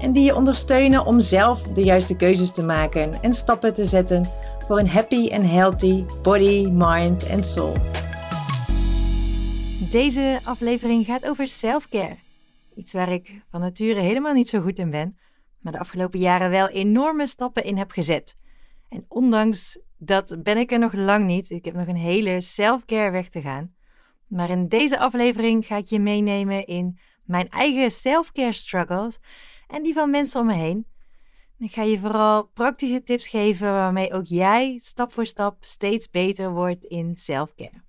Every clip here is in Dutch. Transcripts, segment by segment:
en die je ondersteunen om zelf de juiste keuzes te maken en stappen te zetten voor een happy en healthy body, mind en soul. Deze aflevering gaat over self-care. Iets waar ik van nature helemaal niet zo goed in ben, maar de afgelopen jaren wel enorme stappen in heb gezet. En ondanks dat ben ik er nog lang niet. Ik heb nog een hele self-care weg te gaan. Maar in deze aflevering ga ik je meenemen in mijn eigen self-care struggles en die van mensen om me heen. Ik ga je vooral praktische tips geven waarmee ook jij stap voor stap steeds beter wordt in selfcare.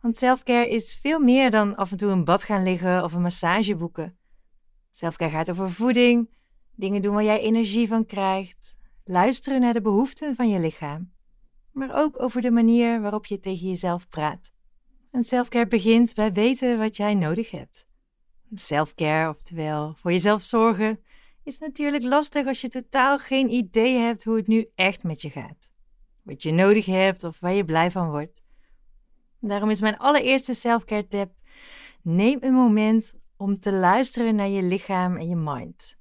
Want selfcare is veel meer dan af en toe een bad gaan liggen of een massage boeken. Selfcare gaat over voeding, dingen doen waar jij energie van krijgt, luisteren naar de behoeften van je lichaam, maar ook over de manier waarop je tegen jezelf praat. En selfcare begint bij weten wat jij nodig hebt. Selfcare, oftewel voor jezelf zorgen, is natuurlijk lastig als je totaal geen idee hebt hoe het nu echt met je gaat. Wat je nodig hebt of waar je blij van wordt. Daarom is mijn allereerste selfcare tip: neem een moment om te luisteren naar je lichaam en je mind.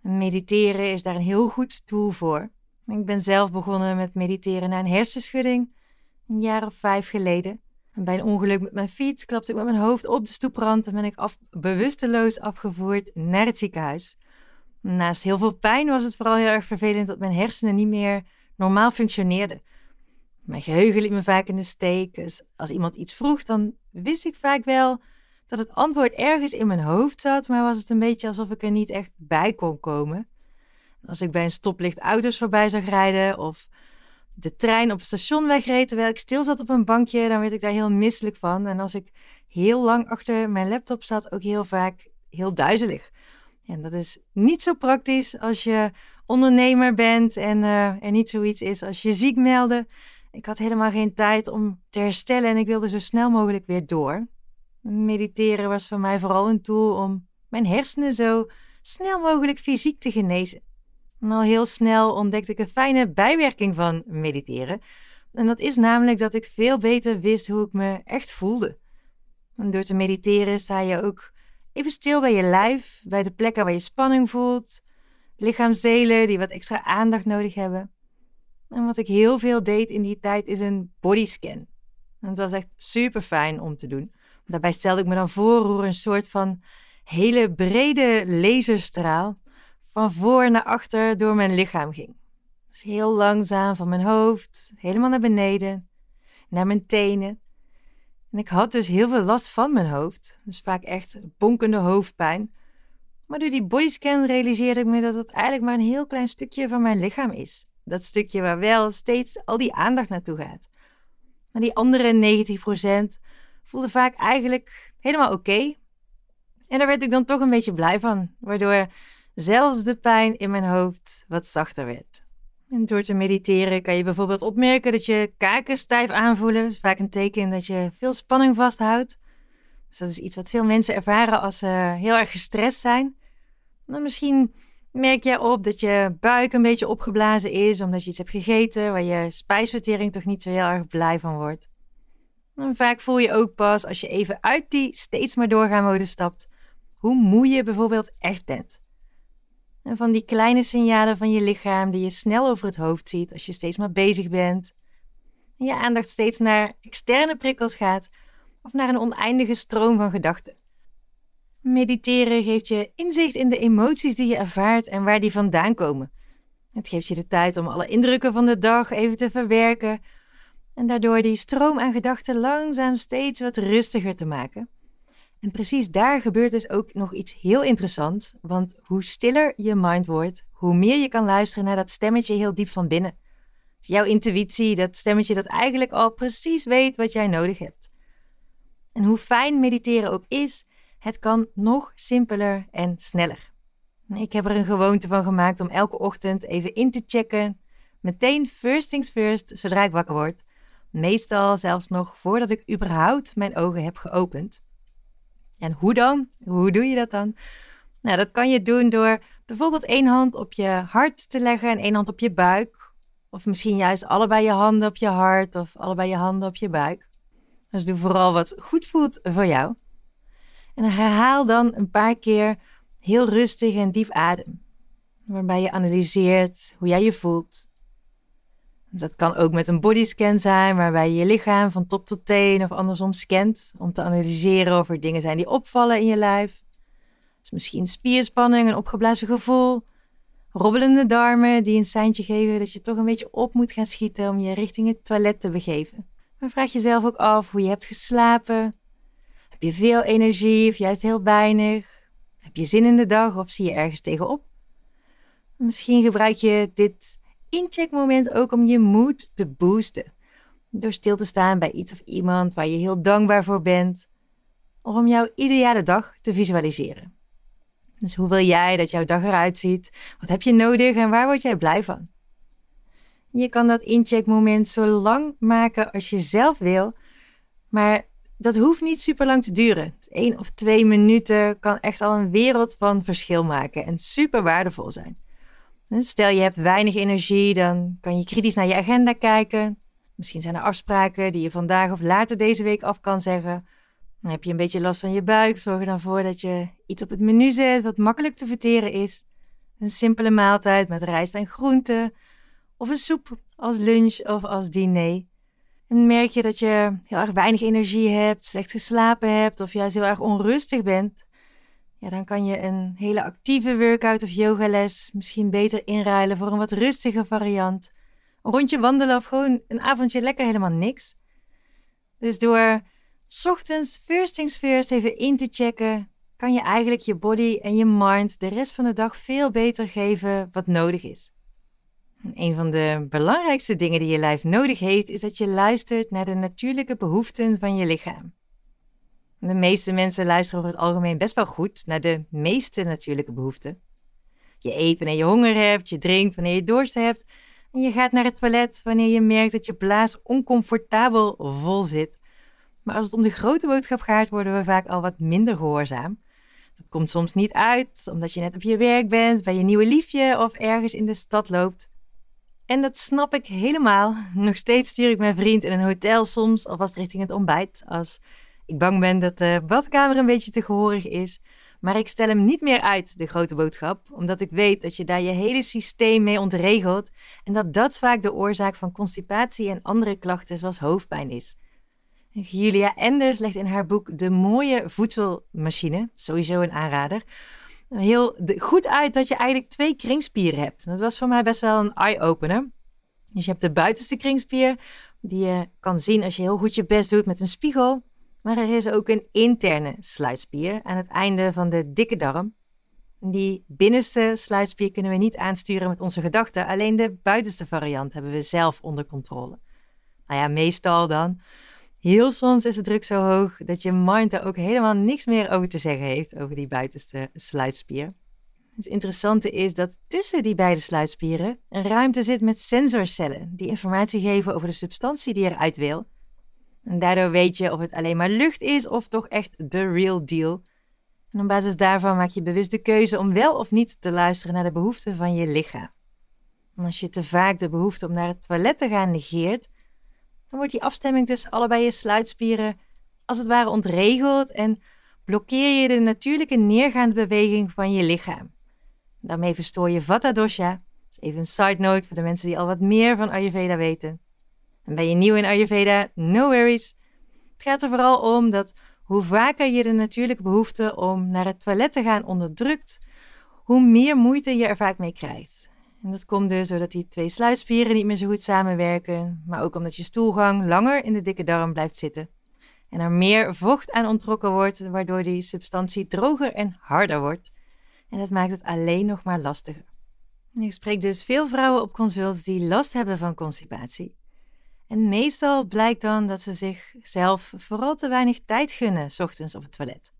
mediteren is daar een heel goed tool voor. Ik ben zelf begonnen met mediteren na een hersenschudding, een jaar of vijf geleden. En bij een ongeluk met mijn fiets klapte ik met mijn hoofd op de stoeprand en ben ik af, bewusteloos afgevoerd naar het ziekenhuis. Naast heel veel pijn was het vooral heel erg vervelend dat mijn hersenen niet meer normaal functioneerden. Mijn geheugen liet me vaak in de steek. Dus als iemand iets vroeg, dan wist ik vaak wel dat het antwoord ergens in mijn hoofd zat, maar was het een beetje alsof ik er niet echt bij kon komen. Als ik bij een stoplicht auto's voorbij zag rijden of de trein op het station wegreed terwijl ik stil zat op een bankje, dan werd ik daar heel misselijk van. En als ik heel lang achter mijn laptop zat, ook heel vaak heel duizelig. En dat is niet zo praktisch als je ondernemer bent en uh, er niet zoiets is als je ziek melden. Ik had helemaal geen tijd om te herstellen en ik wilde zo snel mogelijk weer door. Mediteren was voor mij vooral een tool om mijn hersenen zo snel mogelijk fysiek te genezen. En al heel snel ontdekte ik een fijne bijwerking van mediteren. En dat is namelijk dat ik veel beter wist hoe ik me echt voelde. Door te mediteren sta je ook Even stil bij je lijf, bij de plekken waar je spanning voelt, lichaamsdelen die wat extra aandacht nodig hebben. En wat ik heel veel deed in die tijd is een bodyscan. En het was echt super fijn om te doen. Daarbij stelde ik me dan voor hoe een soort van hele brede laserstraal van voor naar achter door mijn lichaam ging. Dus heel langzaam van mijn hoofd, helemaal naar beneden, naar mijn tenen, en ik had dus heel veel last van mijn hoofd. Dus vaak echt bonkende hoofdpijn. Maar door die bodyscan realiseerde ik me dat het eigenlijk maar een heel klein stukje van mijn lichaam is. Dat stukje waar wel steeds al die aandacht naartoe gaat. Maar die andere 90% voelde vaak eigenlijk helemaal oké. En daar werd ik dan toch een beetje blij van, waardoor zelfs de pijn in mijn hoofd wat zachter werd. En door te mediteren kan je bijvoorbeeld opmerken dat je kaken stijf aanvoelen. Dat is vaak een teken dat je veel spanning vasthoudt. Dus dat is iets wat veel mensen ervaren als ze heel erg gestrest zijn. Dan misschien merk je op dat je buik een beetje opgeblazen is omdat je iets hebt gegeten waar je spijsvertering toch niet zo heel erg blij van wordt. Vaak voel je ook pas als je even uit die steeds maar doorgaan mode stapt, hoe moe je bijvoorbeeld echt bent. En van die kleine signalen van je lichaam die je snel over het hoofd ziet als je steeds maar bezig bent. En je aandacht steeds naar externe prikkels gaat of naar een oneindige stroom van gedachten. Mediteren geeft je inzicht in de emoties die je ervaart en waar die vandaan komen. Het geeft je de tijd om alle indrukken van de dag even te verwerken en daardoor die stroom aan gedachten langzaam steeds wat rustiger te maken. En precies daar gebeurt dus ook nog iets heel interessants. Want hoe stiller je mind wordt, hoe meer je kan luisteren naar dat stemmetje heel diep van binnen. Jouw intuïtie, dat stemmetje dat eigenlijk al precies weet wat jij nodig hebt. En hoe fijn mediteren ook is, het kan nog simpeler en sneller. Ik heb er een gewoonte van gemaakt om elke ochtend even in te checken. Meteen first things first, zodra ik wakker word. Meestal zelfs nog voordat ik überhaupt mijn ogen heb geopend. En hoe dan? Hoe doe je dat dan? Nou, dat kan je doen door bijvoorbeeld één hand op je hart te leggen en één hand op je buik. Of misschien juist allebei je handen op je hart of allebei je handen op je buik. Dus doe vooral wat goed voelt voor jou. En herhaal dan een paar keer heel rustig en diep adem. Waarbij je analyseert hoe jij je voelt. Dat kan ook met een bodyscan zijn, waarbij je je lichaam van top tot teen of andersom scant. Om te analyseren of er dingen zijn die opvallen in je lijf. Dus misschien spierspanning, een opgeblazen gevoel. Robbelende darmen die een seintje geven dat je toch een beetje op moet gaan schieten om je richting het toilet te begeven. Maar vraag jezelf ook af hoe je hebt geslapen. Heb je veel energie of juist heel weinig? Heb je zin in de dag of zie je ergens tegenop? Misschien gebruik je dit incheckmoment ook om je moed te boosten. Door stil te staan bij iets of iemand waar je heel dankbaar voor bent. Of om jouw ideale dag te visualiseren. Dus hoe wil jij dat jouw dag eruit ziet? Wat heb je nodig en waar word jij blij van? Je kan dat incheckmoment zo lang maken als je zelf wil, maar dat hoeft niet super lang te duren. Eén dus of twee minuten kan echt al een wereld van verschil maken en super waardevol zijn. Stel je hebt weinig energie, dan kan je kritisch naar je agenda kijken. Misschien zijn er afspraken die je vandaag of later deze week af kan zeggen. Dan heb je een beetje last van je buik. Zorg er dan voor dat je iets op het menu zet wat makkelijk te verteren is. Een simpele maaltijd met rijst en groenten. Of een soep als lunch of als diner. En merk je dat je heel erg weinig energie hebt, slecht geslapen hebt of juist heel erg onrustig bent, ja, dan kan je een hele actieve workout of yogales misschien beter inruilen voor een wat rustige variant. Een rondje wandelen of gewoon een avondje lekker helemaal niks. Dus door ochtends first things first even in te checken, kan je eigenlijk je body en je mind de rest van de dag veel beter geven wat nodig is. Een van de belangrijkste dingen die je lijf nodig heeft, is dat je luistert naar de natuurlijke behoeften van je lichaam. De meeste mensen luisteren over het algemeen best wel goed naar de meeste natuurlijke behoeften. Je eet wanneer je honger hebt, je drinkt wanneer je dorst hebt en je gaat naar het toilet wanneer je merkt dat je blaas oncomfortabel vol zit. Maar als het om de grote boodschap gaat, worden we vaak al wat minder gehoorzaam. Dat komt soms niet uit, omdat je net op je werk bent, bij je nieuwe liefje of ergens in de stad loopt. En dat snap ik helemaal. Nog steeds stuur ik mijn vriend in een hotel soms alvast richting het ontbijt. Als ik bang ben dat de badkamer een beetje te gehoorig is. Maar ik stel hem niet meer uit, de grote boodschap, omdat ik weet dat je daar je hele systeem mee ontregelt en dat dat vaak de oorzaak van constipatie en andere klachten zoals hoofdpijn is. Julia Enders legt in haar boek De Mooie Voedselmachine, sowieso een aanrader, heel goed uit dat je eigenlijk twee kringspieren hebt. Dat was voor mij best wel een eye-opener. Dus je hebt de buitenste kringspier, die je kan zien als je heel goed je best doet met een spiegel. Maar er is ook een interne sluitspier aan het einde van de dikke darm. Die binnenste sluitspier kunnen we niet aansturen met onze gedachten, alleen de buitenste variant hebben we zelf onder controle. Nou ja, meestal dan. Heel soms is de druk zo hoog dat je mind er ook helemaal niks meer over te zeggen heeft, over die buitenste sluitspier. Het interessante is dat tussen die beide sluitspieren een ruimte zit met sensorcellen die informatie geven over de substantie die eruit wil. En daardoor weet je of het alleen maar lucht is of toch echt de real deal. En op basis daarvan maak je bewust de keuze om wel of niet te luisteren naar de behoeften van je lichaam. En als je te vaak de behoefte om naar het toilet te gaan negeert, dan wordt die afstemming tussen allebei je sluitspieren als het ware ontregeld en blokkeer je de natuurlijke neergaande beweging van je lichaam. Daarmee verstoor je Vata dosha. even een side note voor de mensen die al wat meer van Ayurveda weten. En ben je nieuw in Ayurveda? No worries. Het gaat er vooral om dat hoe vaker je de natuurlijke behoefte om naar het toilet te gaan onderdrukt, hoe meer moeite je er vaak mee krijgt. En dat komt dus doordat die twee sluitspieren niet meer zo goed samenwerken, maar ook omdat je stoelgang langer in de dikke darm blijft zitten. En er meer vocht aan ontrokken wordt, waardoor die substantie droger en harder wordt. En dat maakt het alleen nog maar lastiger. Ik spreek dus veel vrouwen op consults die last hebben van constipatie. En meestal blijkt dan dat ze zichzelf vooral te weinig tijd gunnen, ochtends op het toilet.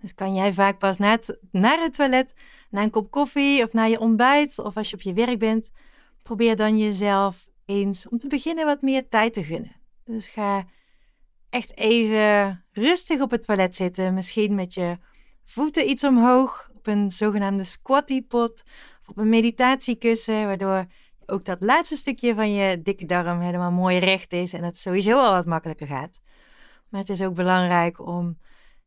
Dus kan jij vaak pas na het, naar het toilet, na een kop koffie of na je ontbijt of als je op je werk bent, probeer dan jezelf eens om te beginnen wat meer tijd te gunnen. Dus ga echt even rustig op het toilet zitten, misschien met je voeten iets omhoog op een zogenaamde squatty pot of op een meditatiekussen, waardoor ook dat laatste stukje van je dikke darm helemaal mooi recht is en het sowieso al wat makkelijker gaat. Maar het is ook belangrijk om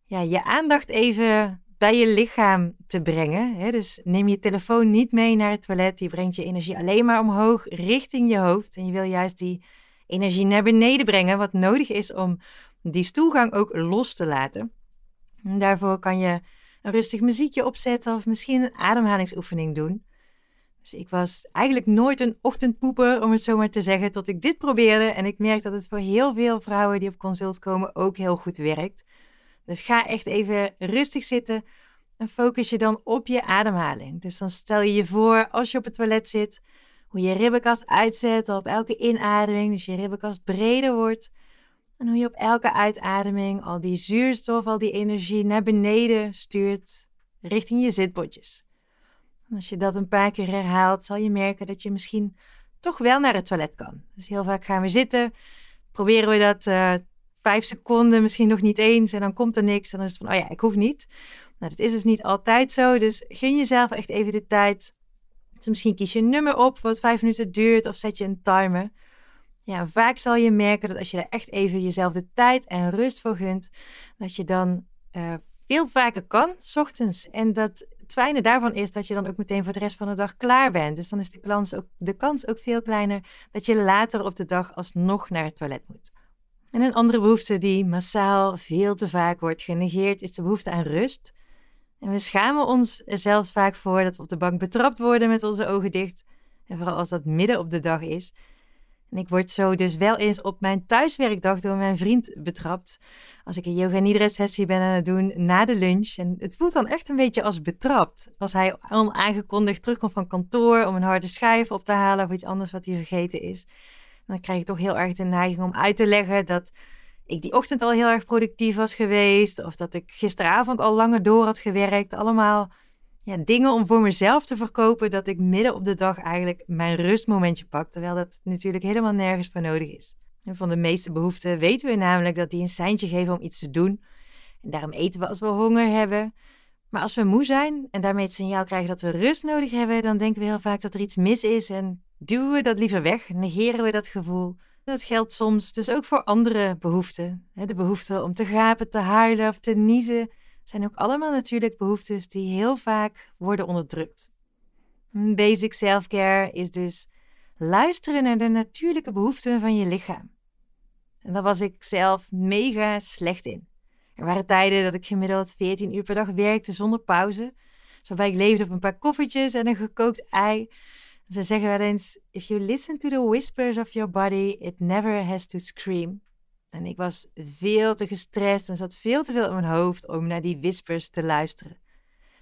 ja, je aandacht even bij je lichaam te brengen. Hè? Dus neem je telefoon niet mee naar het toilet. Die brengt je energie alleen maar omhoog richting je hoofd. En je wil juist die energie naar beneden brengen, wat nodig is om die stoelgang ook los te laten. En daarvoor kan je een rustig muziekje opzetten of misschien een ademhalingsoefening doen. Dus ik was eigenlijk nooit een ochtendpoeper, om het zo maar te zeggen, tot ik dit probeerde. En ik merk dat het voor heel veel vrouwen die op consult komen ook heel goed werkt. Dus ga echt even rustig zitten en focus je dan op je ademhaling. Dus dan stel je je voor als je op het toilet zit, hoe je ribbenkast uitzet op elke inademing, dus je ribbenkast breder wordt. En hoe je op elke uitademing al die zuurstof, al die energie naar beneden stuurt richting je zitbotjes. Als je dat een paar keer herhaalt, zal je merken dat je misschien toch wel naar het toilet kan. Dus heel vaak gaan we zitten, proberen we dat uh, vijf seconden, misschien nog niet eens, en dan komt er niks. En dan is het van, oh ja, ik hoef niet. Nou, dat is dus niet altijd zo. Dus gun jezelf echt even de tijd. Dus misschien kies je een nummer op wat vijf minuten duurt, of zet je een timer. Ja, vaak zal je merken dat als je er echt even jezelf de tijd en rust voor gunt, dat je dan uh, veel vaker kan, s ochtends. En dat het fijne daarvan is dat je dan ook meteen voor de rest van de dag klaar bent. Dus dan is de kans ook, de kans ook veel kleiner dat je later op de dag alsnog naar het toilet moet. En een andere behoefte die massaal veel te vaak wordt genegeerd is de behoefte aan rust. En we schamen ons er zelfs vaak voor dat we op de bank betrapt worden met onze ogen dicht. En vooral als dat midden op de dag is. En ik word zo dus wel eens op mijn thuiswerkdag door mijn vriend betrapt. Als ik een yoga nidra sessie ben aan het doen na de lunch. En het voelt dan echt een beetje als betrapt. Als hij onaangekondigd terugkomt van kantoor om een harde schijf op te halen of iets anders wat hij vergeten is dan krijg ik toch heel erg de neiging om uit te leggen dat ik die ochtend al heel erg productief was geweest. Of dat ik gisteravond al langer door had gewerkt. Allemaal ja, dingen om voor mezelf te verkopen dat ik midden op de dag eigenlijk mijn rustmomentje pak. Terwijl dat natuurlijk helemaal nergens voor nodig is. En van de meeste behoeften weten we namelijk dat die een seintje geven om iets te doen. En daarom eten we als we honger hebben. Maar als we moe zijn en daarmee het signaal krijgen dat we rust nodig hebben, dan denken we heel vaak dat er iets mis is en duwen we dat liever weg, negeren we dat gevoel. Dat geldt soms dus ook voor andere behoeften. De behoefte om te gapen, te huilen of te niezen zijn ook allemaal natuurlijk behoeftes die heel vaak worden onderdrukt. Basic self-care is dus luisteren naar de natuurlijke behoeften van je lichaam. En daar was ik zelf mega slecht in. Er waren tijden dat ik gemiddeld 14 uur per dag werkte zonder pauze. Waarbij ik leefde op een paar koffertjes en een gekookt ei. Ze zeggen wel eens: If you listen to the whispers of your body, it never has to scream. En ik was veel te gestrest en zat veel te veel in mijn hoofd om naar die whispers te luisteren.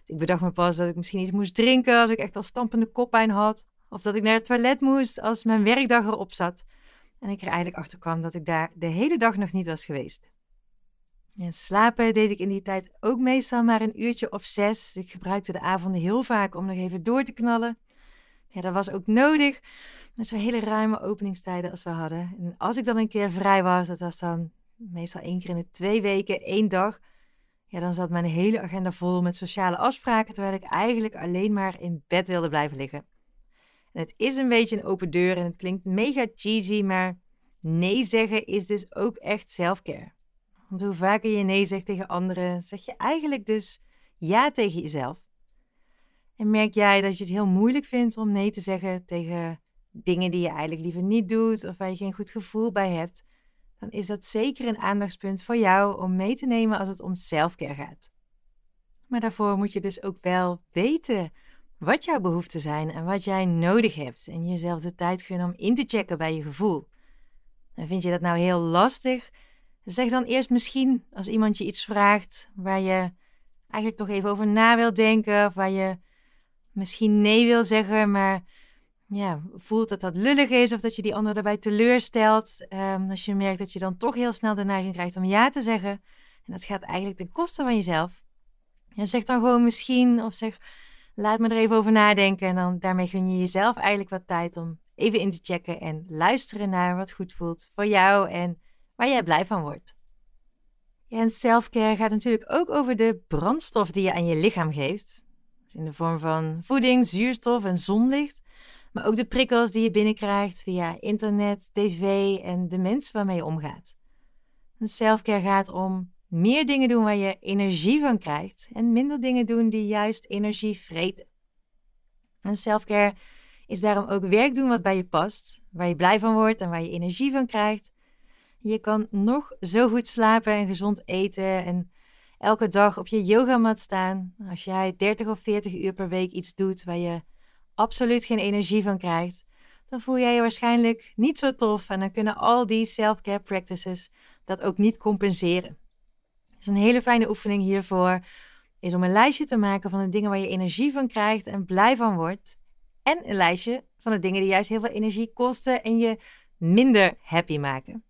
Ik bedacht me pas dat ik misschien iets moest drinken als ik echt al stampende koppijn had. Of dat ik naar het toilet moest als mijn werkdag erop zat. En ik er eigenlijk achter kwam dat ik daar de hele dag nog niet was geweest. En slapen deed ik in die tijd ook meestal maar een uurtje of zes. Ik gebruikte de avonden heel vaak om nog even door te knallen. Ja, dat was ook nodig met zo'n hele ruime openingstijden als we hadden. En als ik dan een keer vrij was, dat was dan meestal één keer in de twee weken, één dag. Ja, dan zat mijn hele agenda vol met sociale afspraken, terwijl ik eigenlijk alleen maar in bed wilde blijven liggen. En het is een beetje een open deur en het klinkt mega cheesy, maar nee zeggen is dus ook echt selfcare. Want hoe vaker je nee zegt tegen anderen, zeg je eigenlijk dus ja tegen jezelf. En merk jij dat je het heel moeilijk vindt om nee te zeggen tegen dingen die je eigenlijk liever niet doet of waar je geen goed gevoel bij hebt, dan is dat zeker een aandachtspunt voor jou om mee te nemen als het om selfcare gaat. Maar daarvoor moet je dus ook wel weten wat jouw behoeften zijn en wat jij nodig hebt en jezelf de tijd gunnen om in te checken bij je gevoel. En vind je dat nou heel lastig? Zeg dan eerst misschien als iemand je iets vraagt waar je eigenlijk toch even over na wil denken of waar je misschien nee wil zeggen, maar ja, voelt dat dat lullig is of dat je die ander daarbij teleurstelt. Um, als je merkt dat je dan toch heel snel de neiging krijgt om ja te zeggen. En dat gaat eigenlijk ten koste van jezelf. En zeg dan gewoon misschien of zeg laat me er even over nadenken. En dan daarmee gun je jezelf eigenlijk wat tijd om even in te checken en luisteren naar wat goed voelt voor jou en waar jij blij van wordt. Ja, en selfcare gaat natuurlijk ook over de brandstof die je aan je lichaam geeft. Dus in de vorm van voeding, zuurstof en zonlicht. Maar ook de prikkels die je binnenkrijgt via internet, tv en de mensen waarmee je omgaat. Selfcare gaat om meer dingen doen waar je energie van krijgt en minder dingen doen die juist energie vreten. En selfcare is daarom ook werk doen wat bij je past, waar je blij van wordt en waar je energie van krijgt. Je kan nog zo goed slapen en gezond eten en elke dag op je yogamat staan. Als jij 30 of 40 uur per week iets doet waar je absoluut geen energie van krijgt, dan voel jij je waarschijnlijk niet zo tof en dan kunnen al die self-care practices dat ook niet compenseren. Dus een hele fijne oefening hiervoor is om een lijstje te maken van de dingen waar je energie van krijgt en blij van wordt. En een lijstje van de dingen die juist heel veel energie kosten en je minder happy maken.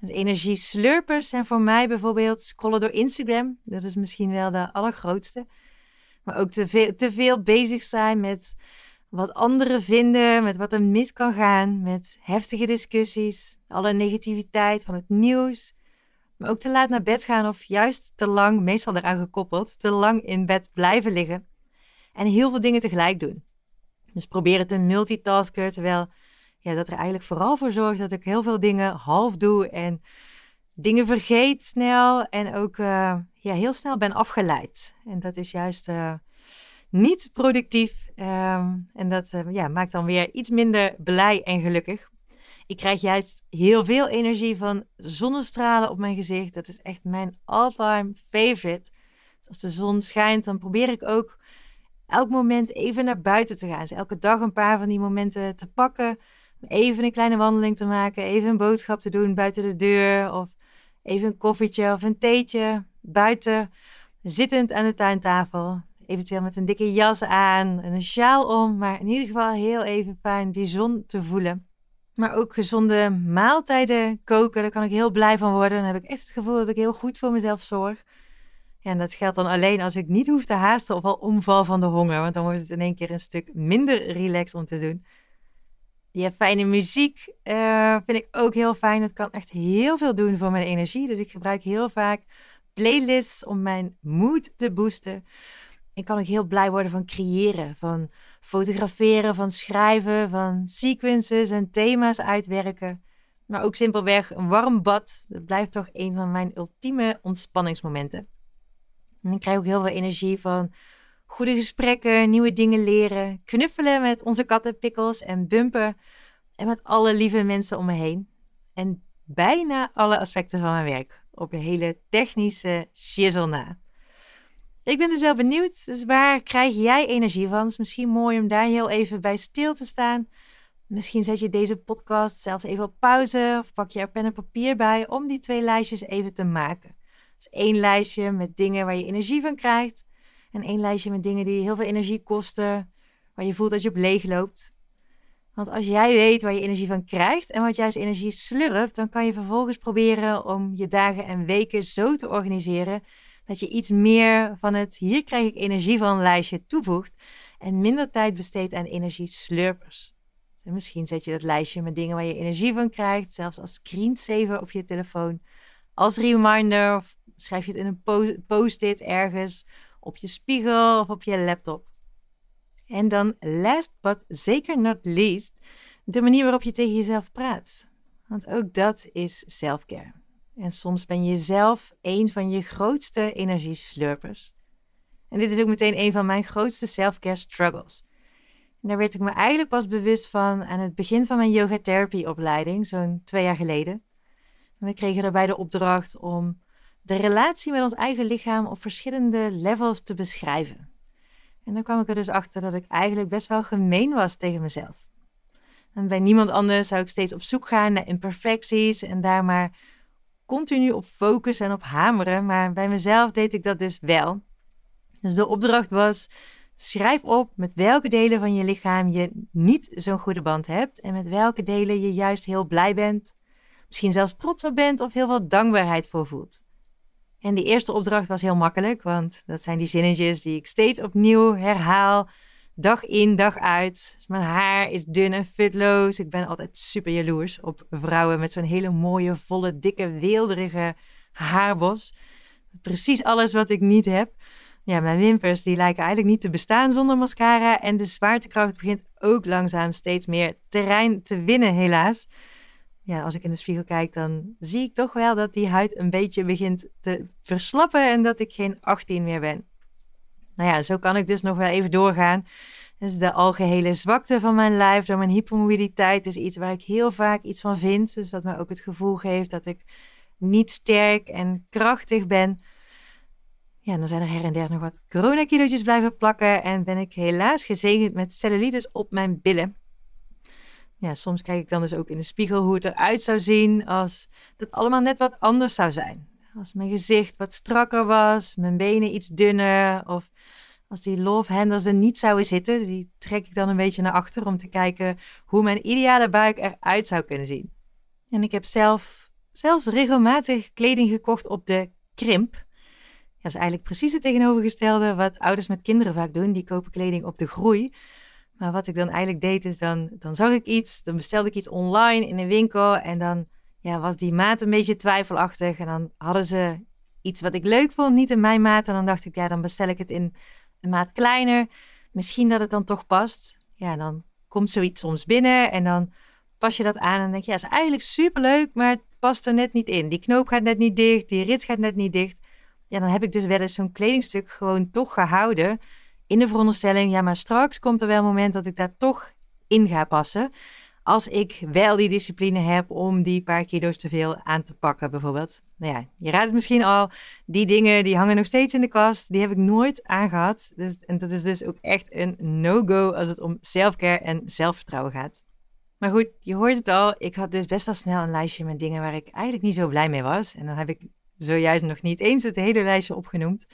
Het energieslurpers zijn voor mij bijvoorbeeld scrollen door Instagram. Dat is misschien wel de allergrootste. Maar ook te veel, te veel bezig zijn met wat anderen vinden, met wat er mis kan gaan, met heftige discussies, alle negativiteit van het nieuws. Maar ook te laat naar bed gaan of juist te lang, meestal eraan gekoppeld, te lang in bed blijven liggen. En heel veel dingen tegelijk doen. Dus proberen te multitasken, terwijl ja, dat er eigenlijk vooral voor zorgt dat ik heel veel dingen half doe en dingen vergeet snel en ook uh, ja, heel snel ben afgeleid. En dat is juist uh, niet productief um, en dat uh, ja, maakt dan weer iets minder blij en gelukkig. Ik krijg juist heel veel energie van zonnestralen op mijn gezicht. Dat is echt mijn all-time favorite. Dus als de zon schijnt, dan probeer ik ook elk moment even naar buiten te gaan. Dus elke dag een paar van die momenten te pakken even een kleine wandeling te maken, even een boodschap te doen buiten de deur of even een koffietje of een theetje buiten, zittend aan de tuintafel. Eventueel met een dikke jas aan en een sjaal om, maar in ieder geval heel even fijn die zon te voelen. Maar ook gezonde maaltijden koken, daar kan ik heel blij van worden. Dan heb ik echt het gevoel dat ik heel goed voor mezelf zorg. Ja, en dat geldt dan alleen als ik niet hoef te haasten of al omval van de honger, want dan wordt het in één keer een stuk minder relaxed om te doen. Ja, fijne muziek uh, vind ik ook heel fijn. Het kan echt heel veel doen voor mijn energie. Dus ik gebruik heel vaak playlists om mijn mood te boosten. En kan ik heel blij worden van creëren, van fotograferen, van schrijven, van sequences en thema's uitwerken. Maar ook simpelweg een warm bad. Dat blijft toch een van mijn ultieme ontspanningsmomenten. En ik krijg ook heel veel energie van goede gesprekken, nieuwe dingen leren, knuffelen met onze katten Pickles en Bumper en met alle lieve mensen om me heen. En bijna alle aspecten van mijn werk op een hele technische shizzle na. Ik ben dus wel benieuwd, dus waar krijg jij energie van? Het is misschien mooi om daar heel even bij stil te staan. Misschien zet je deze podcast zelfs even op pauze of pak je er pen en papier bij om die twee lijstjes even te maken. Dus één lijstje met dingen waar je energie van krijgt en één lijstje met dingen die heel veel energie kosten, waar je voelt dat je op leeg loopt. Want als jij weet waar je energie van krijgt en wat juist energie slurpt, dan kan je vervolgens proberen om je dagen en weken zo te organiseren dat je iets meer van het hier krijg ik energie van lijstje toevoegt en minder tijd besteedt aan energieslurpers. En misschien zet je dat lijstje met dingen waar je energie van krijgt, zelfs als screensaver op je telefoon, als reminder of schrijf je het in een post-it ergens op je spiegel of op je laptop. En dan last but zeker not least, de manier waarop je tegen jezelf praat. Want ook dat is selfcare. En soms ben je zelf een van je grootste energieslurpers. En dit is ook meteen een van mijn grootste selfcare struggles. En daar werd ik me eigenlijk pas bewust van aan het begin van mijn yoga therapy opleiding, zo'n twee jaar geleden. En we kregen daarbij de opdracht om de relatie met ons eigen lichaam op verschillende levels te beschrijven. En dan kwam ik er dus achter dat ik eigenlijk best wel gemeen was tegen mezelf. En bij niemand anders zou ik steeds op zoek gaan naar imperfecties en daar maar continu op focussen en op hameren. Maar bij mezelf deed ik dat dus wel. Dus de opdracht was: schrijf op met welke delen van je lichaam je niet zo'n goede band hebt en met welke delen je juist heel blij bent, misschien zelfs trots op bent of heel veel dankbaarheid voor voelt. En die eerste opdracht was heel makkelijk, want dat zijn die zinnetjes die ik steeds opnieuw herhaal. Dag in, dag uit. Mijn haar is dun en futloos. Ik ben altijd super jaloers op vrouwen met zo'n hele mooie, volle, dikke, weelderige haarbos. Precies alles wat ik niet heb. Ja, mijn wimpers die lijken eigenlijk niet te bestaan zonder mascara. En de zwaartekracht begint ook langzaam steeds meer terrein te winnen, helaas. Ja, als ik in de spiegel kijk, dan zie ik toch wel dat die huid een beetje begint te verslappen en dat ik geen 18 meer ben. Nou ja, zo kan ik dus nog wel even doorgaan. Dus de algehele zwakte van mijn lijf door mijn hypermobiliteit is iets waar ik heel vaak iets van vind. Dus wat mij ook het gevoel geeft dat ik niet sterk en krachtig ben. Ja, dan zijn er her en der nog wat coronakilootjes blijven plakken en ben ik helaas gezegend met cellulitis op mijn billen. Ja, soms kijk ik dan dus ook in de spiegel hoe het eruit zou zien als dat allemaal net wat anders zou zijn. Als mijn gezicht wat strakker was, mijn benen iets dunner of als die love er niet zouden zitten, die trek ik dan een beetje naar achter om te kijken hoe mijn ideale buik eruit zou kunnen zien. En ik heb zelf zelfs regelmatig kleding gekocht op de krimp. Dat is eigenlijk precies het tegenovergestelde wat ouders met kinderen vaak doen. Die kopen kleding op de groei. Maar wat ik dan eigenlijk deed, is dan, dan zag ik iets, dan bestelde ik iets online in een winkel en dan ja, was die maat een beetje twijfelachtig. En dan hadden ze iets wat ik leuk vond, niet in mijn maat. En dan dacht ik, ja, dan bestel ik het in een maat kleiner. Misschien dat het dan toch past. Ja, dan komt zoiets soms binnen en dan pas je dat aan en denk je, ja, is eigenlijk superleuk, maar het past er net niet in. Die knoop gaat net niet dicht, die rit gaat net niet dicht. Ja, dan heb ik dus wel eens zo'n kledingstuk gewoon toch gehouden in de veronderstelling, ja, maar straks komt er wel een moment dat ik daar toch in ga passen. Als ik wel die discipline heb om die paar kilo's te veel aan te pakken, bijvoorbeeld. Nou ja, je raadt het misschien al. Die dingen die hangen nog steeds in de kast. Die heb ik nooit aangehad. Dus, en dat is dus ook echt een no-go als het om selfcare en zelfvertrouwen gaat. Maar goed, je hoort het al. Ik had dus best wel snel een lijstje met dingen waar ik eigenlijk niet zo blij mee was. En dan heb ik zojuist nog niet eens het hele lijstje opgenoemd.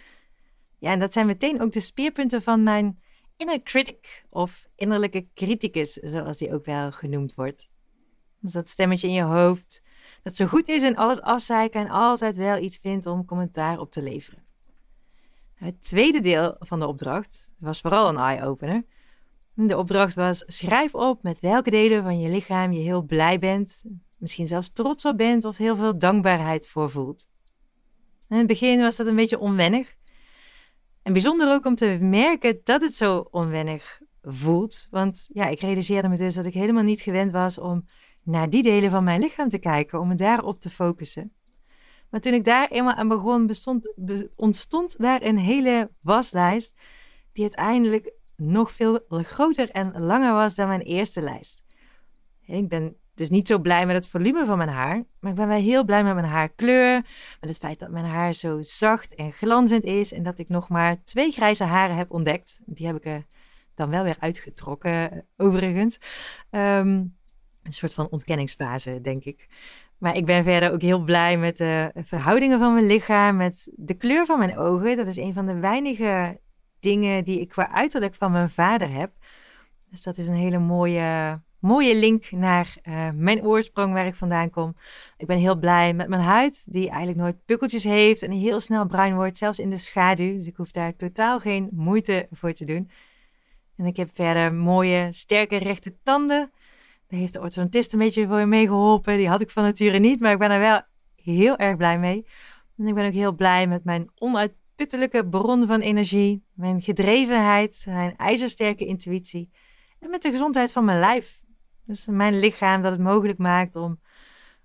Ja, en dat zijn meteen ook de speerpunten van mijn inner critic of innerlijke criticus, zoals die ook wel genoemd wordt. Dus dat stemmetje in je hoofd dat zo goed is en alles afzeiken en altijd wel iets vindt om commentaar op te leveren. Nou, het tweede deel van de opdracht was vooral een eye-opener. De opdracht was: schrijf op met welke delen van je lichaam je heel blij bent, misschien zelfs trots op bent of heel veel dankbaarheid voor voelt. In het begin was dat een beetje onwennig, en bijzonder ook om te merken dat het zo onwennig voelt. Want ja, ik realiseerde me dus dat ik helemaal niet gewend was om naar die delen van mijn lichaam te kijken, om me daarop te focussen. Maar toen ik daar eenmaal aan begon, ontstond daar een hele waslijst die uiteindelijk nog veel groter en langer was dan mijn eerste lijst. ik ben dus niet zo blij met het volume van mijn haar. Maar ik ben wel heel blij met mijn haarkleur. Met het feit dat mijn haar zo zacht en glanzend is. En dat ik nog maar twee grijze haren heb ontdekt. Die heb ik er dan wel weer uitgetrokken, eh, overigens. Ehm, een soort van ontkenningsfase, denk ik. Maar ik ben verder ook heel blij met de verhoudingen van mijn lichaam. Met de kleur van mijn ogen. Dat is een van de weinige dingen die ik qua uiterlijk van mijn vader heb. Dus dat is een hele mooie mooie link naar uh, mijn oorsprong waar ik vandaan kom. Ik ben heel blij met mijn huid, die eigenlijk nooit pukkeltjes heeft en heel snel bruin wordt, zelfs in de schaduw. Dus ik hoef daar totaal geen moeite voor te doen. En ik heb verder mooie, sterke, rechte tanden. Daar heeft de orthodontist een beetje voor mee geholpen. Die had ik van nature niet, maar ik ben er wel heel erg blij mee. En ik ben ook heel blij met mijn onuitputtelijke bron van energie, mijn gedrevenheid, mijn ijzersterke intuïtie en met de gezondheid van mijn lijf. Dus mijn lichaam dat het mogelijk maakt om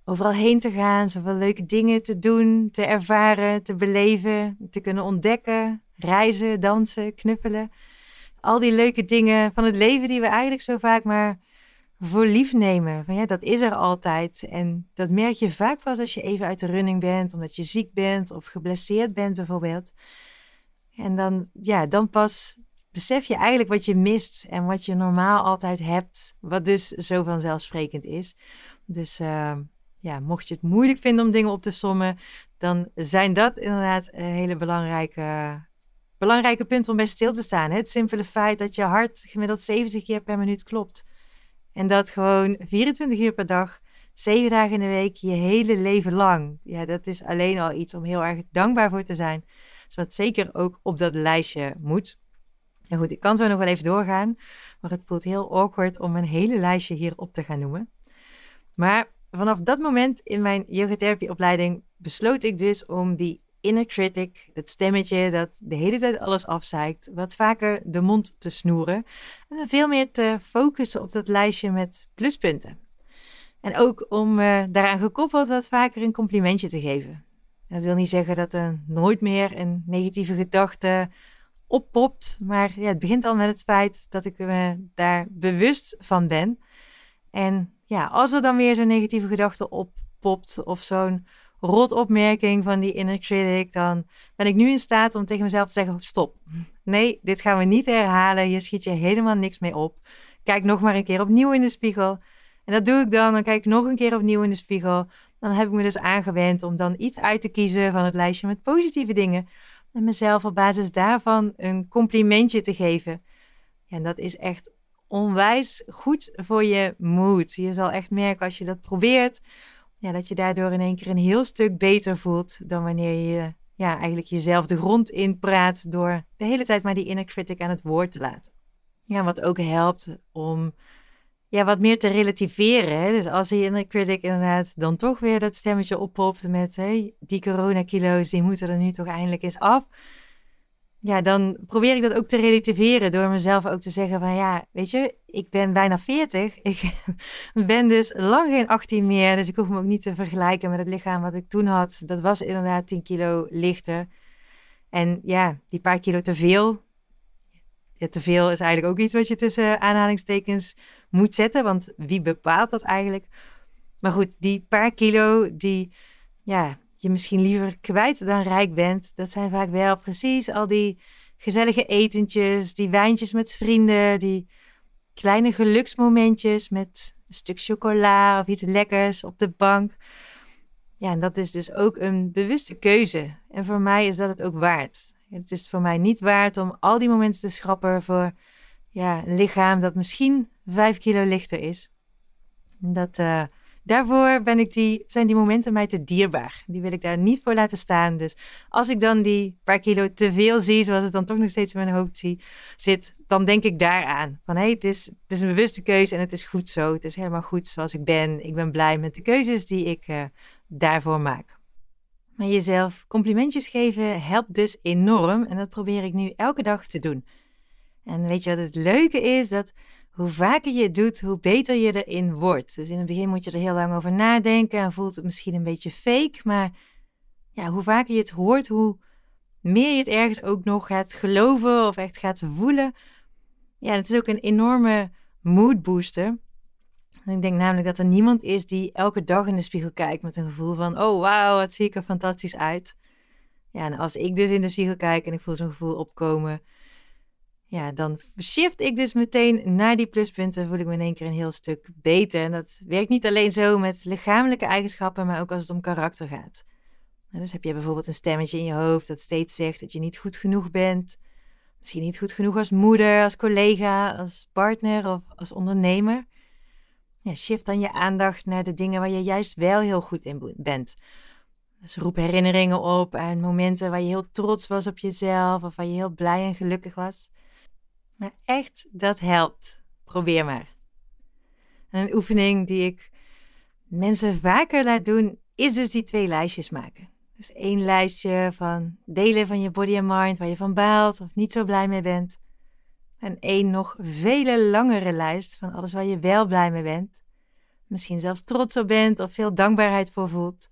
overal heen te gaan, zoveel leuke dingen te doen, te ervaren, te beleven, te kunnen ontdekken, reizen, dansen, knuffelen. Al die leuke dingen van het leven die we eigenlijk zo vaak maar voor lief nemen. Van ja, dat is er altijd. En dat merk je vaak pas als je even uit de running bent, omdat je ziek bent of geblesseerd bent bijvoorbeeld. En dan, ja, dan pas besef je eigenlijk wat je mist en wat je normaal altijd hebt, wat dus zo vanzelfsprekend is. Dus uh, ja, mocht je het moeilijk vinden om dingen op te sommen, dan zijn dat inderdaad hele belangrijke, belangrijke punten om bij stil te staan. Het simpele feit dat je hart gemiddeld 70 keer per minuut klopt. En dat gewoon 24 uur per dag, zeven dagen in de week, je hele leven lang. Ja, dat is alleen al iets om heel erg dankbaar voor te zijn. Dus wat zeker ook op dat lijstje moet. Nou goed, ik kan zo nog wel even doorgaan, maar het voelt heel awkward om een hele lijstje hier op te gaan noemen. Maar vanaf dat moment in mijn yogatherapieopleiding besloot ik dus om die inner critic, dat stemmetje dat de hele tijd alles afzeikt, wat vaker de mond te snoeren en veel meer te focussen op dat lijstje met pluspunten. En ook om uh, daaraan gekoppeld wat vaker een complimentje te geven. Dat wil niet zeggen dat er nooit meer een negatieve gedachte oppopt, maar ja, het begint al met het feit dat ik me daar bewust van ben. En ja, als er dan weer zo'n negatieve gedachte oppopt of zo'n rotopmerking van die inner critic, dan ben ik nu in staat om tegen mezelf te zeggen: stop. Nee, dit gaan we niet herhalen. Hier schiet je helemaal niks mee op. Kijk nog maar een keer opnieuw in de spiegel. En dat doe ik dan. Dan kijk ik nog een keer opnieuw in de spiegel. Dan heb ik me dus aangewend om dan iets uit te kiezen van het lijstje met positieve dingen. En mezelf op basis daarvan een complimentje te geven. En dat is echt onwijs goed voor je moed. Je zal echt merken als je dat probeert ja, dat je daardoor in één keer een heel stuk beter voelt dan wanneer je ja, eigenlijk jezelf de grond in praat door de hele tijd maar die inner critic aan het woord te laten. Ja, wat ook helpt om ja, wat meer te relativeren. Hè? Dus als die inner critic inderdaad dan toch weer dat stemmetje oppopt met hey, die coronakilo's, die moeten er nu toch eindelijk eens af ja, dan probeer ik dat ook te relativeren door mezelf ook te zeggen van ja, weet je, ik ben bijna 40. Ik ben dus lang geen 18 meer, dus ik hoef me ook niet te vergelijken met het lichaam wat ik toen had. Dat was inderdaad 10 kilo lichter. En ja, die paar kilo te veel. Ja, te veel is eigenlijk ook iets wat je tussen aanhalingstekens moet zetten, want wie bepaalt dat eigenlijk? Maar goed, die paar kilo, die, ja, je misschien liever kwijt dan rijk bent. Dat zijn vaak wel precies al die gezellige etentjes, die wijntjes met vrienden, die kleine geluksmomentjes met een stuk chocola of iets lekkers op de bank. Ja, en dat is dus ook een bewuste keuze. En voor mij is dat het ook waard. Het is voor mij niet waard om al die momenten te schrappen voor ja, een lichaam dat misschien vijf kilo lichter is. Dat, uh, daarvoor ben ik die, zijn die momenten mij te dierbaar. Die wil ik daar niet voor laten staan. Dus als ik dan die paar kilo te veel zie, zoals het dan toch nog steeds in mijn hoofd zie, zit, dan denk ik daaraan. Van hé, hey, het, is, het is een bewuste keuze en het is goed zo. Het is helemaal goed zoals ik ben. Ik ben blij met de keuzes die ik uh, daarvoor maak. Maar jezelf complimentjes geven helpt dus enorm en dat probeer ik nu elke dag te doen. En weet je wat het leuke is? Dat hoe vaker je het doet, hoe beter je erin wordt. Dus in het begin moet je er heel lang over nadenken en voelt het misschien een beetje fake. Maar ja, hoe vaker je het hoort, hoe meer je het ergens ook nog gaat geloven of echt gaat voelen. Ja, het is ook een enorme mood booster. Ik denk namelijk dat er niemand is die elke dag in de spiegel kijkt met een gevoel van: oh wauw, wat zie ik er fantastisch uit. Ja, en als ik dus in de spiegel kijk en ik voel zo'n gevoel opkomen, ja, dan shift ik dus meteen naar die pluspunten. Voel ik me in één keer een heel stuk beter. En dat werkt niet alleen zo met lichamelijke eigenschappen, maar ook als het om karakter gaat. dus heb je bijvoorbeeld een stemmetje in je hoofd dat steeds zegt dat je niet goed genoeg bent. Misschien niet goed genoeg als moeder, als collega, als partner of als ondernemer. Ja, shift dan je aandacht naar de dingen waar je juist wel heel goed in bent. Dus roep herinneringen op aan momenten waar je heel trots was op jezelf of waar je heel blij en gelukkig was. Maar echt, dat helpt. Probeer maar. een oefening die ik mensen vaker laat doen, is dus die twee lijstjes maken. Dus één lijstje van delen van je body en mind waar je van baalt of niet zo blij mee bent. En één nog vele langere lijst van alles waar je wel blij mee bent. Misschien zelfs trots op bent of veel dankbaarheid voor voelt.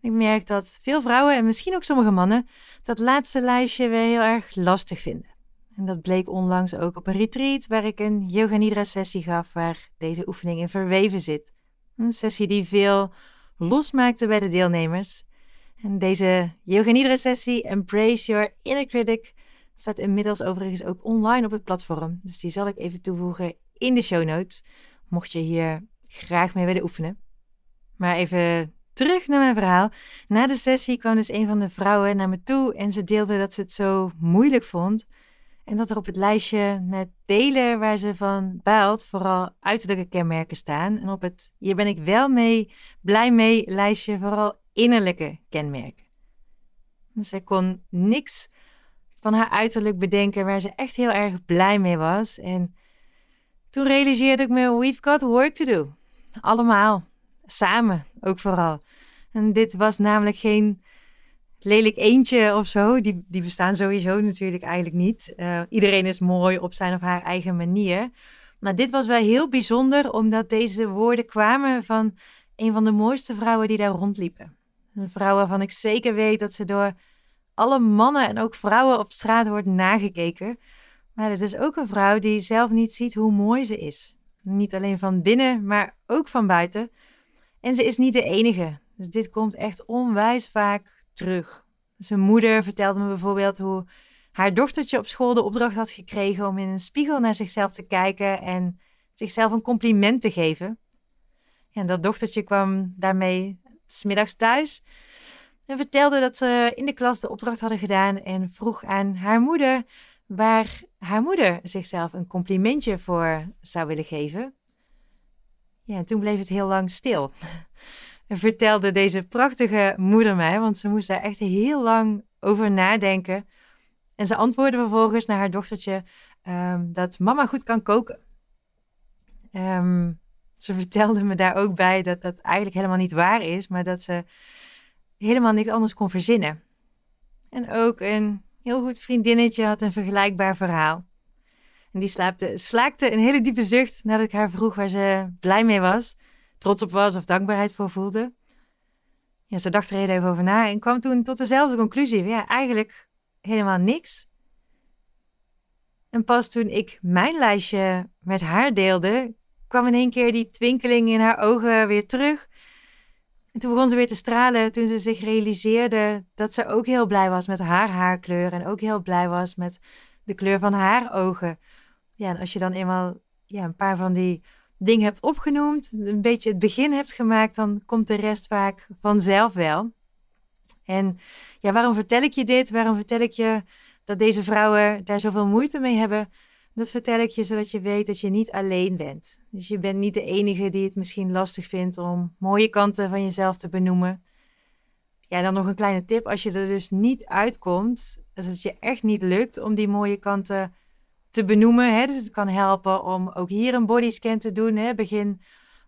Ik merk dat veel vrouwen en misschien ook sommige mannen dat laatste lijstje weer heel erg lastig vinden. En dat bleek onlangs ook op een retreat waar ik een yoga nidra sessie gaf waar deze oefening in verweven zit. Een sessie die veel losmaakte bij de deelnemers. En deze yoga nidra sessie, Embrace Your Inner Critic, staat inmiddels overigens ook online op het platform. Dus die zal ik even toevoegen in de show notes, mocht je hier graag mee willen oefenen. Maar even terug naar mijn verhaal. Na de sessie kwam dus een van de vrouwen naar me toe en ze deelde dat ze het zo moeilijk vond En dat er op het lijstje met delen waar ze van baalt vooral uiterlijke kenmerken staan. En op het hier ben ik wel mee, blij mee lijstje vooral innerlijke kenmerken. Dus zij kon niks van haar uiterlijk bedenken waar ze echt heel erg blij mee was. En toen realiseerde ik me, we've got work to do. Allemaal. Samen, ook vooral. En dit was namelijk geen lelijk eentje of zo. Die, die bestaan sowieso natuurlijk eigenlijk niet. Uh, iedereen is mooi op zijn of haar eigen manier. Maar dit was wel heel bijzonder, omdat deze woorden kwamen van een van de mooiste vrouwen die daar rondliepen. Een vrouw waarvan ik zeker weet dat ze door alle mannen en ook vrouwen op straat wordt nagekeken. Maar het is ook een vrouw die zelf niet ziet hoe mooi ze is. Niet alleen van binnen, maar ook van buiten. En ze is niet de enige. Dus dit komt echt onwijs vaak terug. Zijn moeder vertelde me bijvoorbeeld hoe haar dochtertje op school de opdracht had gekregen om in een spiegel naar zichzelf te kijken en zichzelf een compliment te geven. En dat dochtertje kwam daarmee smiddags thuis en vertelde dat ze in de klas de opdracht hadden gedaan en vroeg aan haar moeder waar haar moeder zichzelf een complimentje voor zou willen geven. Ja, en toen bleef het heel lang stil. Vertelde deze prachtige moeder mij, want ze moest daar echt heel lang over nadenken. En ze antwoordde vervolgens naar haar dochtertje um, dat mama goed kan koken. Um, ze vertelde me daar ook bij dat dat eigenlijk helemaal niet waar is, maar dat ze helemaal niks anders kon verzinnen. En ook een heel goed vriendinnetje had een vergelijkbaar verhaal. En die slaapte, slaakte een hele diepe zucht nadat ik haar vroeg waar ze blij mee was, trots op was of dankbaarheid voor voelde. Ja, ze dacht er heel even over na en kwam toen tot dezelfde conclusie. Ja, eigenlijk helemaal niks. En pas toen ik mijn lijstje met haar deelde, kwam in één keer die twinkeling in haar ogen weer terug. En toen begon ze weer te stralen toen ze zich realiseerde dat ze ook heel blij was met haar haarkleur en ook heel blij was met de kleur van haar ogen. Ja, en als je dan eenmaal ja, een paar van die dingen hebt opgenoemd, een beetje het begin hebt gemaakt, dan komt de rest vaak vanzelf wel. En ja, waarom vertel ik je dit? Waarom vertel ik je dat deze vrouwen daar zoveel moeite mee hebben? Dat vertel ik je zodat je weet dat je niet alleen bent. Dus je bent niet de enige die het misschien lastig vindt om mooie kanten van jezelf te benoemen. Ja, dan nog een kleine tip. Als je er dus niet uitkomt, als het je echt niet lukt om die mooie kanten te benoemen. Hè? Dus het kan helpen om ook hier een bodyscan te doen. Hè? Begin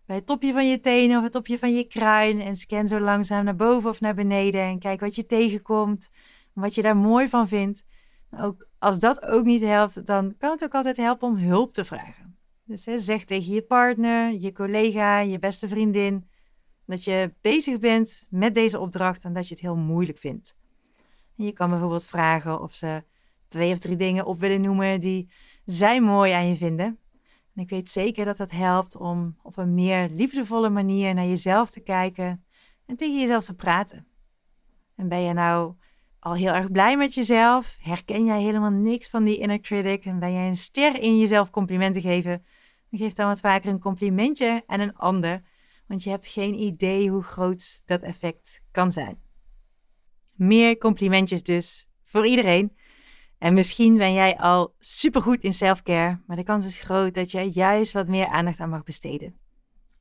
bij het topje van je tenen of het topje van je kruin. En scan zo langzaam naar boven of naar beneden. En kijk wat je tegenkomt. Wat je daar mooi van vindt. Ook als dat ook niet helpt, dan kan het ook altijd helpen om hulp te vragen. Dus zeg tegen je partner, je collega, je beste vriendin dat je bezig bent met deze opdracht en dat je het heel moeilijk vindt. En je kan bijvoorbeeld vragen of ze twee of drie dingen op willen noemen die zij mooi aan je vinden. En ik weet zeker dat dat helpt om op een meer liefdevolle manier naar jezelf te kijken en tegen jezelf te praten. En ben je nou al heel erg blij met jezelf? Herken jij helemaal niks van die inner critic? En ben jij een ster in jezelf complimenten geven? Dan geef dan wat vaker een complimentje aan een ander, want je hebt geen idee hoe groot dat effect kan zijn. Meer complimentjes dus voor iedereen. En misschien ben jij al supergoed in selfcare, maar de kans is groot dat jij juist wat meer aandacht aan mag besteden.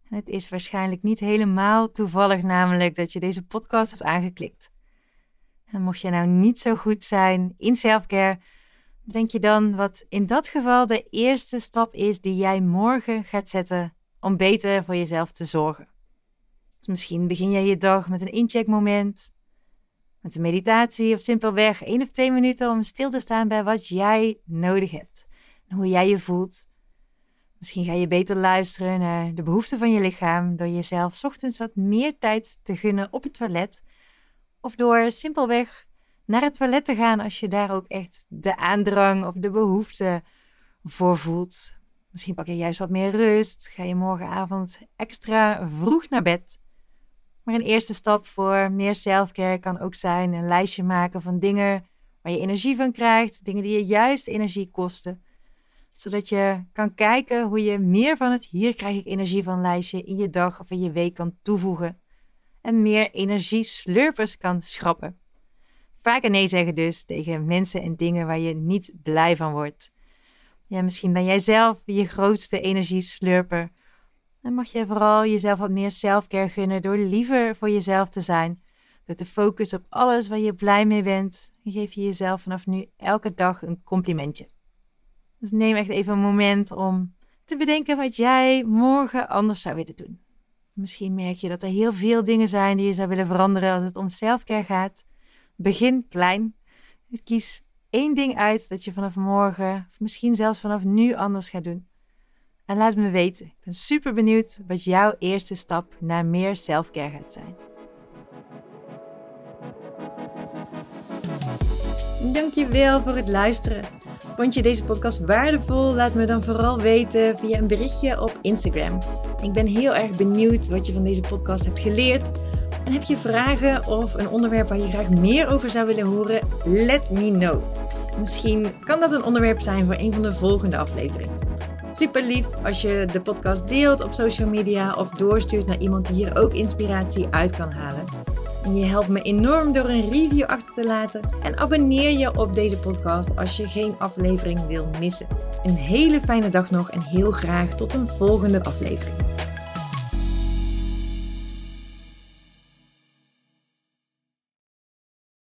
En het is waarschijnlijk niet helemaal toevallig namelijk dat je deze podcast hebt aangeklikt. En mocht je nou niet zo goed zijn in selfcare, denk je dan wat in dat geval de eerste stap is die jij morgen gaat zetten om beter voor jezelf te zorgen. Dus misschien begin jij je dag met een incheckmoment, met een meditatie of simpelweg één of twee minuten om stil te staan bij wat jij nodig hebt en hoe jij je voelt. Misschien ga je beter luisteren naar de behoeften van je lichaam door jezelf ochtends wat meer tijd te gunnen op het toilet of door simpelweg naar het toilet te gaan als je daar ook echt de aandrang of de behoefte voor voelt. Misschien pak je juist wat meer rust, ga je morgenavond extra vroeg naar bed. Maar een eerste stap voor meer selfcare kan ook zijn een lijstje maken van dingen waar je energie van krijgt, dingen die je juist energie kosten. Zodat je kan kijken hoe je meer van het hier krijg ik energie van lijstje in je dag of in je week kan toevoegen. En meer energieslurpers kan schrappen. Vaker nee zeggen dus tegen mensen en dingen waar je niet blij van wordt. Ja, misschien ben jij zelf je grootste energieslurper. Dan mag je vooral jezelf wat meer selfcare gunnen door liever voor jezelf te zijn. Door te focussen op alles waar je blij mee bent. geef je jezelf vanaf nu elke dag een complimentje. Dus neem echt even een moment om te bedenken wat jij morgen anders zou willen doen. Misschien merk je dat er heel veel dingen zijn die je zou willen veranderen als het om selfcare gaat. Begin klein. Kies één ding uit dat je vanaf morgen, of misschien zelfs vanaf nu anders gaat doen. En laat me weten. Ik ben super benieuwd wat jouw eerste stap naar meer selfcare gaat zijn. Dankjewel voor het luisteren. Vond je deze podcast waardevol? Laat me dan vooral weten via een berichtje op Instagram. Ik ben heel erg benieuwd wat je van deze podcast hebt geleerd. En heb je vragen of een onderwerp waar je graag meer over zou willen horen? Let me know. Misschien kan dat een onderwerp zijn voor een van de volgende afleveringen. Super lief als je de podcast deelt op social media of doorstuurt naar iemand die hier ook inspiratie uit kan halen. Je helpt me enorm door een review achter te laten. En abonneer je op deze podcast als je geen aflevering wil missen. Een hele fijne dag nog en heel graag tot een volgende aflevering.